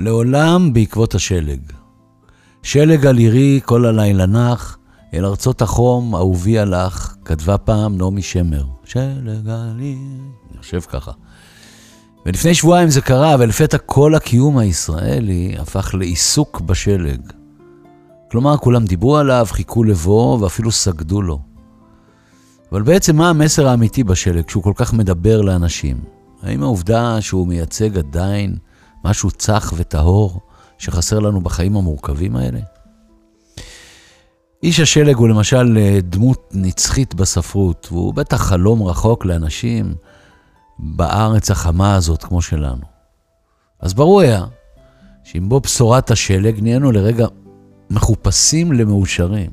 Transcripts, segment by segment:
לעולם בעקבות השלג. שלג על עירי כל הלילה נח, אל ארצות החום אהובי הלך, כתבה פעם נעמי שמר. שלג על עירי, אני חושב ככה. ולפני שבועיים זה קרה, ולפתע כל הקיום הישראלי הפך לעיסוק בשלג. כלומר, כולם דיברו עליו, חיכו לבוא ואפילו סגדו לו. אבל בעצם מה המסר האמיתי בשלג כשהוא כל כך מדבר לאנשים? האם העובדה שהוא מייצג עדיין משהו צח וטהור שחסר לנו בחיים המורכבים האלה? איש השלג הוא למשל דמות נצחית בספרות, והוא בטח חלום רחוק לאנשים בארץ החמה הזאת כמו שלנו. אז ברור היה שעם בוא בשורת השלג נהיינו לרגע מחופשים למאושרים.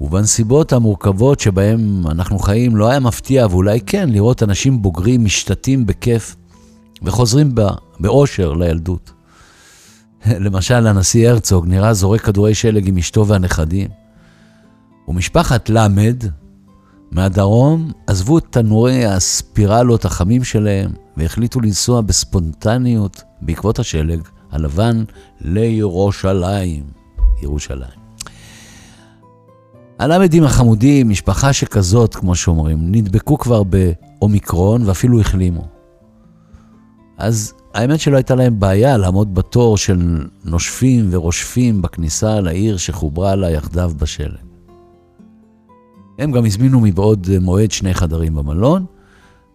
ובנסיבות המורכבות שבהן אנחנו חיים לא היה מפתיע, ואולי כן, לראות אנשים בוגרים משתתים בכיף וחוזרים באושר לילדות. למשל, הנשיא הרצוג נראה זורק כדורי שלג עם אשתו והנכדים. ומשפחת למד מהדרום עזבו את תנורי הספירלות החמים שלהם והחליטו לנסוע בספונטניות בעקבות השלג הלבן לירושלים. ירושלים. הלמדים החמודים, משפחה שכזאת, כמו שאומרים, נדבקו כבר באומיקרון ואפילו החלימו. אז האמת שלא הייתה להם בעיה לעמוד בתור של נושפים ורושפים בכניסה לעיר שחוברה לה יחדיו בשלג. הם גם הזמינו מבעוד מועד שני חדרים במלון,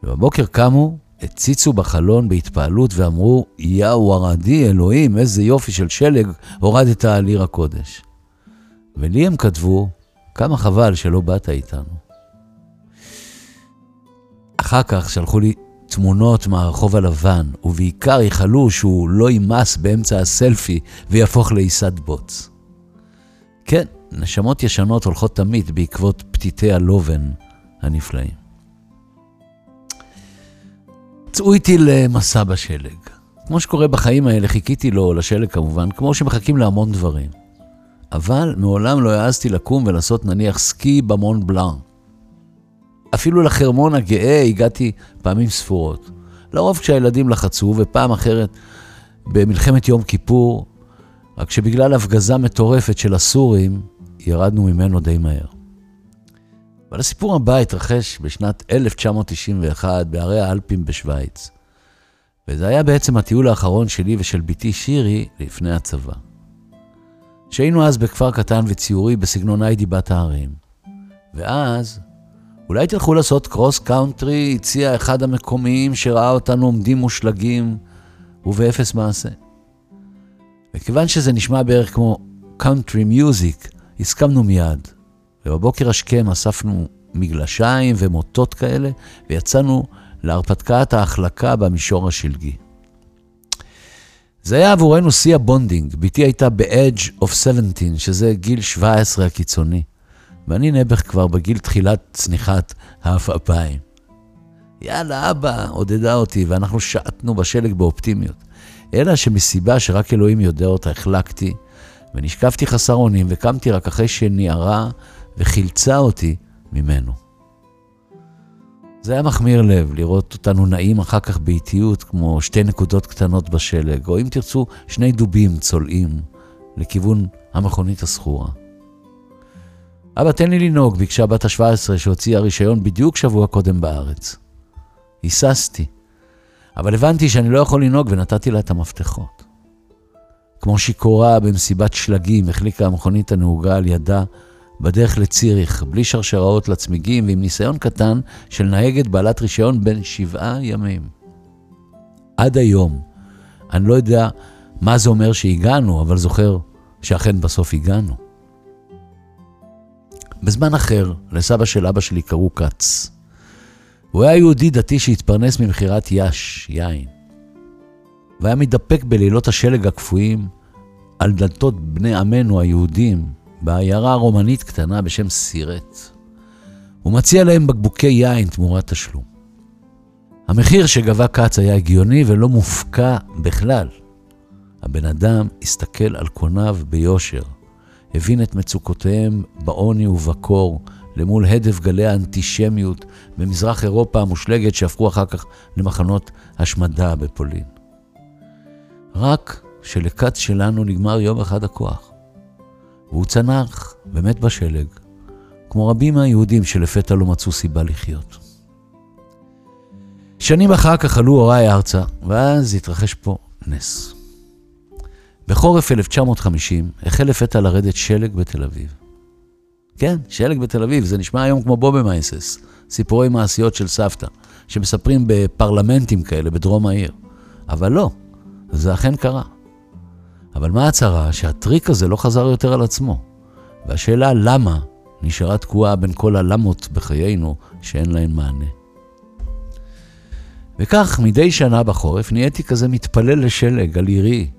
ובבוקר קמו, הציצו בחלון בהתפעלות ואמרו, יאו ערדי, אלוהים, איזה יופי של שלג הורדת על עיר הקודש. ולי הם כתבו, כמה חבל שלא באת איתנו. אחר כך שלחו לי תמונות מהרחוב הלבן, ובעיקר ייחלו שהוא לא יימס באמצע הסלפי ויהפוך לעיסת בוץ. כן, נשמות ישנות הולכות תמיד בעקבות פתיתי הלובן הנפלאים. צאו איתי למסע בשלג. כמו שקורה בחיים האלה, חיכיתי לו, לשלג כמובן, כמו שמחכים להמון דברים. אבל מעולם לא העזתי לקום ולעשות נניח סקי במון בלאן. אפילו לחרמון הגאה הגעתי פעמים ספורות. לרוב כשהילדים לחצו, ופעם אחרת במלחמת יום כיפור, רק שבגלל הפגזה מטורפת של הסורים, ירדנו ממנו די מהר. אבל הסיפור הבא התרחש בשנת 1991 בערי האלפים בשוויץ. וזה היה בעצם הטיול האחרון שלי ושל בתי שירי לפני הצבא. שהיינו אז בכפר קטן וציורי בסגנון היידי בת הערים. ואז, אולי תלכו לעשות cross country, הציע אחד המקומיים שראה אותנו עומדים מושלגים ובאפס מעשה. וכיוון שזה נשמע בערך כמו country music, הסכמנו מיד. ובבוקר השכם אספנו מגלשיים ומוטות כאלה, ויצאנו להרפתקת ההחלקה במישור השלגי. זה היה עבורנו שיא ה bonding. בתי הייתה ב edge of 17, שזה גיל 17 הקיצוני. ואני נעבך כבר בגיל תחילת צניחת העפעפיים. יאללה, אבא, עודדה אותי, ואנחנו שעטנו בשלג באופטימיות. אלא שמסיבה שרק אלוהים יודע אותה, החלקתי, ונשקפתי חסר אונים, וקמתי רק אחרי שניערה וחילצה אותי ממנו. זה היה מחמיר לב לראות אותנו נעים אחר כך באיטיות כמו שתי נקודות קטנות בשלג, או אם תרצו, שני דובים צולעים לכיוון המכונית הסחורה. אבא, תן לי לנהוג, ביקשה בת ה-17 שהוציאה רישיון בדיוק שבוע קודם בארץ. היססתי, אבל הבנתי שאני לא יכול לנהוג ונתתי לה את המפתחות. כמו שיכורה במסיבת שלגים, החליקה המכונית הנהוגה על ידה בדרך לציריך, בלי שרשראות לצמיגים ועם ניסיון קטן של נהגת בעלת רישיון בין שבעה ימים. עד היום, אני לא יודע מה זה אומר שהגענו, אבל זוכר שאכן בסוף הגענו. בזמן אחר, לסבא של אבא שלי קראו כץ. הוא היה יהודי דתי שהתפרנס ממכירת יש, יין. והיה מתדפק בלילות השלג הקפואים על דלתות בני עמנו היהודים בעיירה רומנית קטנה בשם סירט. הוא מציע להם בקבוקי יין תמורת תשלום. המחיר שגבה כץ היה הגיוני ולא מופקע בכלל. הבן אדם הסתכל על קוניו ביושר, הבין את מצוקותיהם בעוני ובקור, למול הדף גלי האנטישמיות במזרח אירופה המושלגת שהפכו אחר כך למחנות השמדה בפולין. רק שלכת שלנו נגמר יום אחד הכוח. והוא צנח ומת בשלג, כמו רבים מהיהודים שלפתע לא מצאו סיבה לחיות. שנים אחר כך עלו הוריי ארצה, ואז התרחש פה נס. בחורף 1950 החל לפתע לרדת שלג בתל אביב. כן, שלג בתל אביב, זה נשמע היום כמו בובה מייסס, סיפורי מעשיות של סבתא, שמספרים בפרלמנטים כאלה בדרום העיר. אבל לא, זה אכן קרה. אבל מה הצרה? שהטריק הזה לא חזר יותר על עצמו. והשאלה למה נשארה תקועה בין כל הלמות בחיינו שאין להן מענה. וכך, מדי שנה בחורף נהייתי כזה מתפלל לשלג על עירי.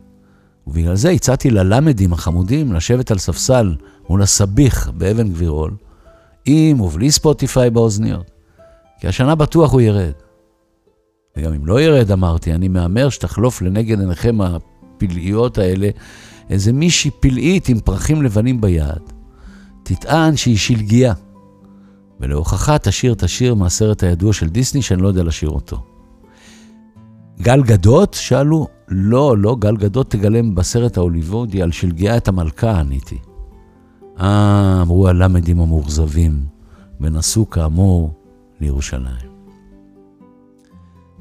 ובגלל זה הצעתי ללמדים החמודים לשבת על ספסל מול הסביך באבן גבירול, עם ובלי ספוטיפיי באוזניות. כי השנה בטוח הוא ירד. וגם אם לא ירד, אמרתי, אני מהמר שתחלוף לנגד עיניכם הפלאיות האלה איזה מישהי פלאית עם פרחים לבנים ביד. תטען שהיא שלגיה. ולהוכחה תשיר את השיר מהסרט הידוע של דיסני, שאני לא יודע לשיר אותו. גל גדות? שאלו. לא, לא, גל גדות תגלם בסרט ההוליוודי על שלגיה את המלכה, עניתי. אה, אמרו הלמדים המאוכזבים, ונסעו כאמור לירושלים.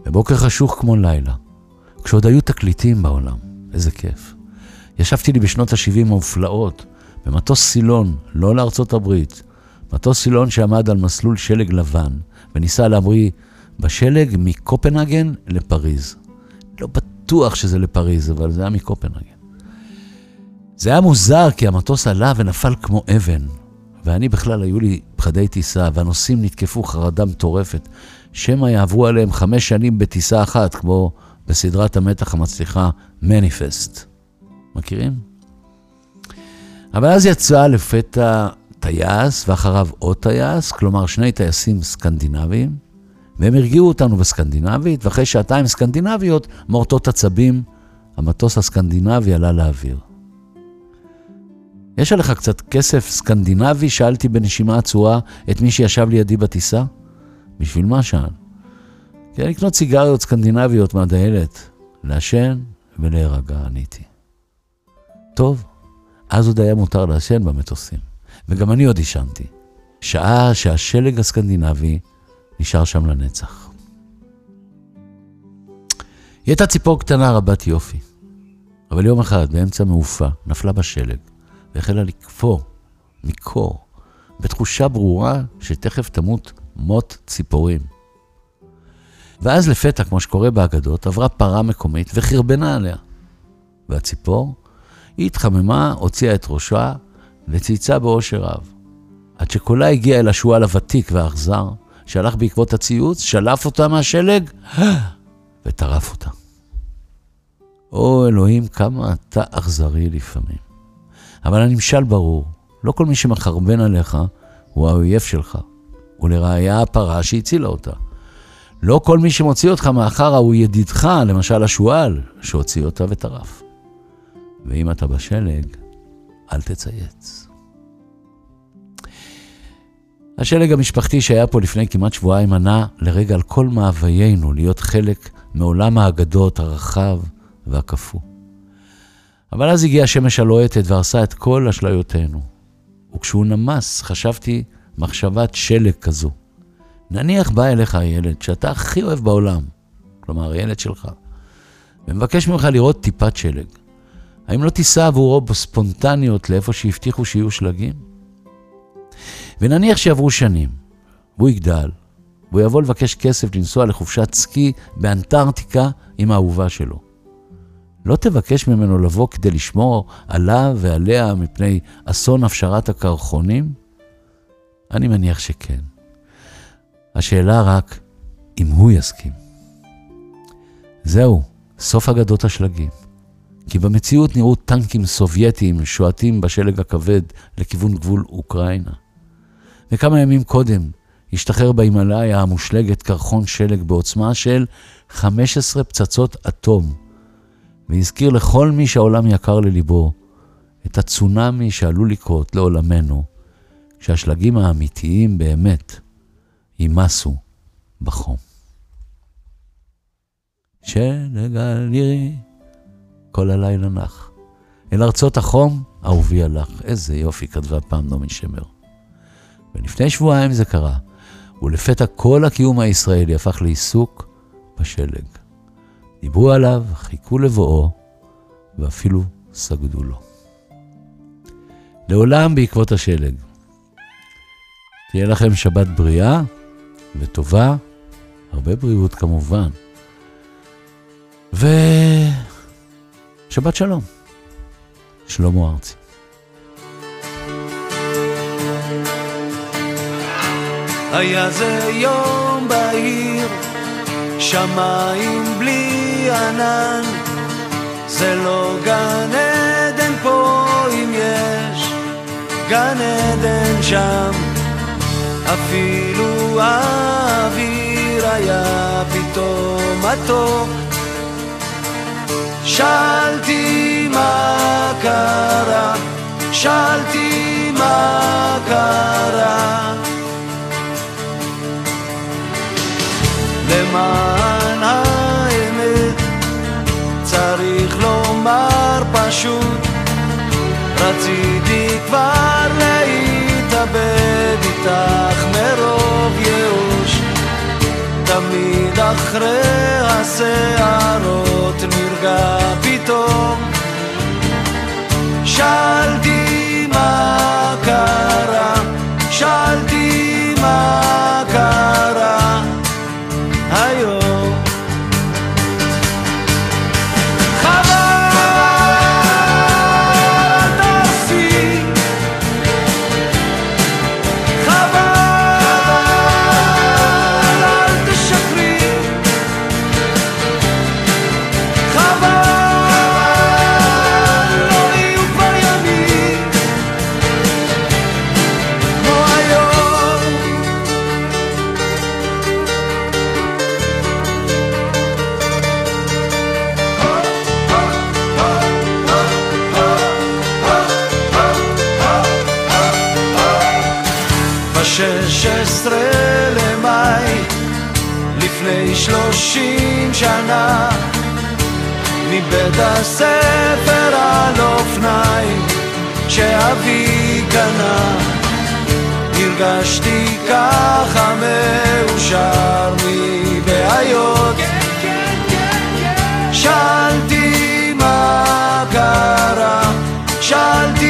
בבוקר חשוך כמו לילה, כשעוד היו תקליטים בעולם, איזה כיף. ישבתי לי בשנות ה-70 המופלאות, במטוס סילון, לא לארצות הברית, מטוס סילון שעמד על מסלול שלג לבן, וניסה להמריא בשלג מקופנהגן לפריז. לא בטוח שזה לפריז, אבל זה היה מקופנהגן. זה היה מוזר, כי המטוס עלה ונפל כמו אבן, ואני בכלל, היו לי פחדי טיסה, והנוסעים נתקפו חרדה מטורפת, שמא יעברו עליהם חמש שנים בטיסה אחת, כמו בסדרת המתח המצליחה מניפסט. מכירים? אבל אז יצא לפתע טייס, ואחריו עוד טייס, כלומר שני טייסים סקנדינביים, והם הרגיעו אותנו בסקנדינבית, ואחרי שעתיים סקנדינביות, מורטות עצבים, המטוס הסקנדינבי עלה לאוויר. יש עליך קצת כסף סקנדינבי? שאלתי בנשימה עצורה את מי שישב לידי בטיסה. בשביל מה שאל? כדי לקנות סיגריות סקנדינביות מהדיילת, לעשן ולהירגע, עניתי. טוב, אז עוד היה מותר לעשן במטוסים, וגם אני עוד עישנתי. שעה שהשלג הסקנדינבי נשאר שם לנצח. היא הייתה ציפור קטנה רבת יופי, אבל יום אחד, באמצע מעופה, נפלה בשלג, והחלה לקפוא מקור, בתחושה ברורה שתכף תמות מות ציפורים. ואז לפתע, כמו שקורה באגדות, עברה פרה מקומית וחרבנה עליה. והציפור, היא התחממה, הוציאה את ראשה וצייצה באושר רב. עד שקולה הגיע אל השועל הוותיק והאכזר, שהלך בעקבות הציוץ, שלף אותה מהשלג וטרף אותה. או אלוהים, כמה אתה אכזרי לפעמים. אבל הנמשל ברור, לא כל מי שמחרבן עליך הוא האויב שלך, ולראיה הפרה שהצילה אותה. לא כל מי שמוציא אותך מאחרה הוא ידידך, למשל השועל, שהוציא אותה וטרף. ואם אתה בשלג, אל תצייץ. השלג המשפחתי שהיה פה לפני כמעט שבועיים ענה לרגע על כל מאוויינו להיות חלק מעולם האגדות הרחב והקפוא. אבל אז הגיעה השמש הלוהטת והרסה את כל אשליותינו. וכשהוא נמס, חשבתי מחשבת שלג כזו. נניח בא אליך הילד שאתה הכי אוהב בעולם, כלומר הילד שלך, ומבקש ממך לראות טיפת שלג. האם לא תיסע עבורו בספונטניות לאיפה שהבטיחו שיהיו שלגים? ונניח שיעברו שנים, והוא יגדל, והוא יבוא לבקש כסף לנסוע לחופשת סקי באנטארקטיקה עם האהובה שלו. לא תבקש ממנו לבוא כדי לשמור עליו ועליה מפני אסון הפשרת הקרחונים? אני מניח שכן. השאלה רק אם הוא יסכים. זהו, סוף אגדות השלגים. כי במציאות נראו טנקים סובייטיים שועטים בשלג הכבד לכיוון גבול אוקראינה. וכמה ימים קודם השתחרר בהימאליה המושלגת קרחון שלג בעוצמה של 15 פצצות אטום, והזכיר לכל מי שהעולם יקר לליבו את הצונאמי שעלול לקרות לעולמנו, כשהשלגים האמיתיים באמת יימסו בחום. שלג על ירי כל הלילה נח. אל ארצות החום, אהובי הלך. איזה יופי, כתבה פעם נעמי שמר. ולפני שבועיים זה קרה, ולפתע כל הקיום הישראלי הפך לעיסוק בשלג. דיברו עליו, חיכו לבואו, ואפילו סגדו לו. לעולם בעקבות השלג. תהיה לכם שבת בריאה וטובה, הרבה בריאות כמובן. ושבת שלום. שלמה ארצי. היה זה יום בהיר, שמיים בלי ענן, זה לא גן עדן פה אם יש גן עדן שם, אפילו האוויר היה פתאום מתוק. שאלתי מה קרה, שאלתי מה קרה. למען האמת צריך לומר פשוט רציתי כבר להתאבד איתך מרוב ייאוש. תמיד אחרי השערות נרגע פתאום. שאלתי מה קרה, שאלתי מבית הספר על אופניים שאבי קנה. הרגשתי ככה מאושר מבעיות. שאלתי מה קרה שאלתי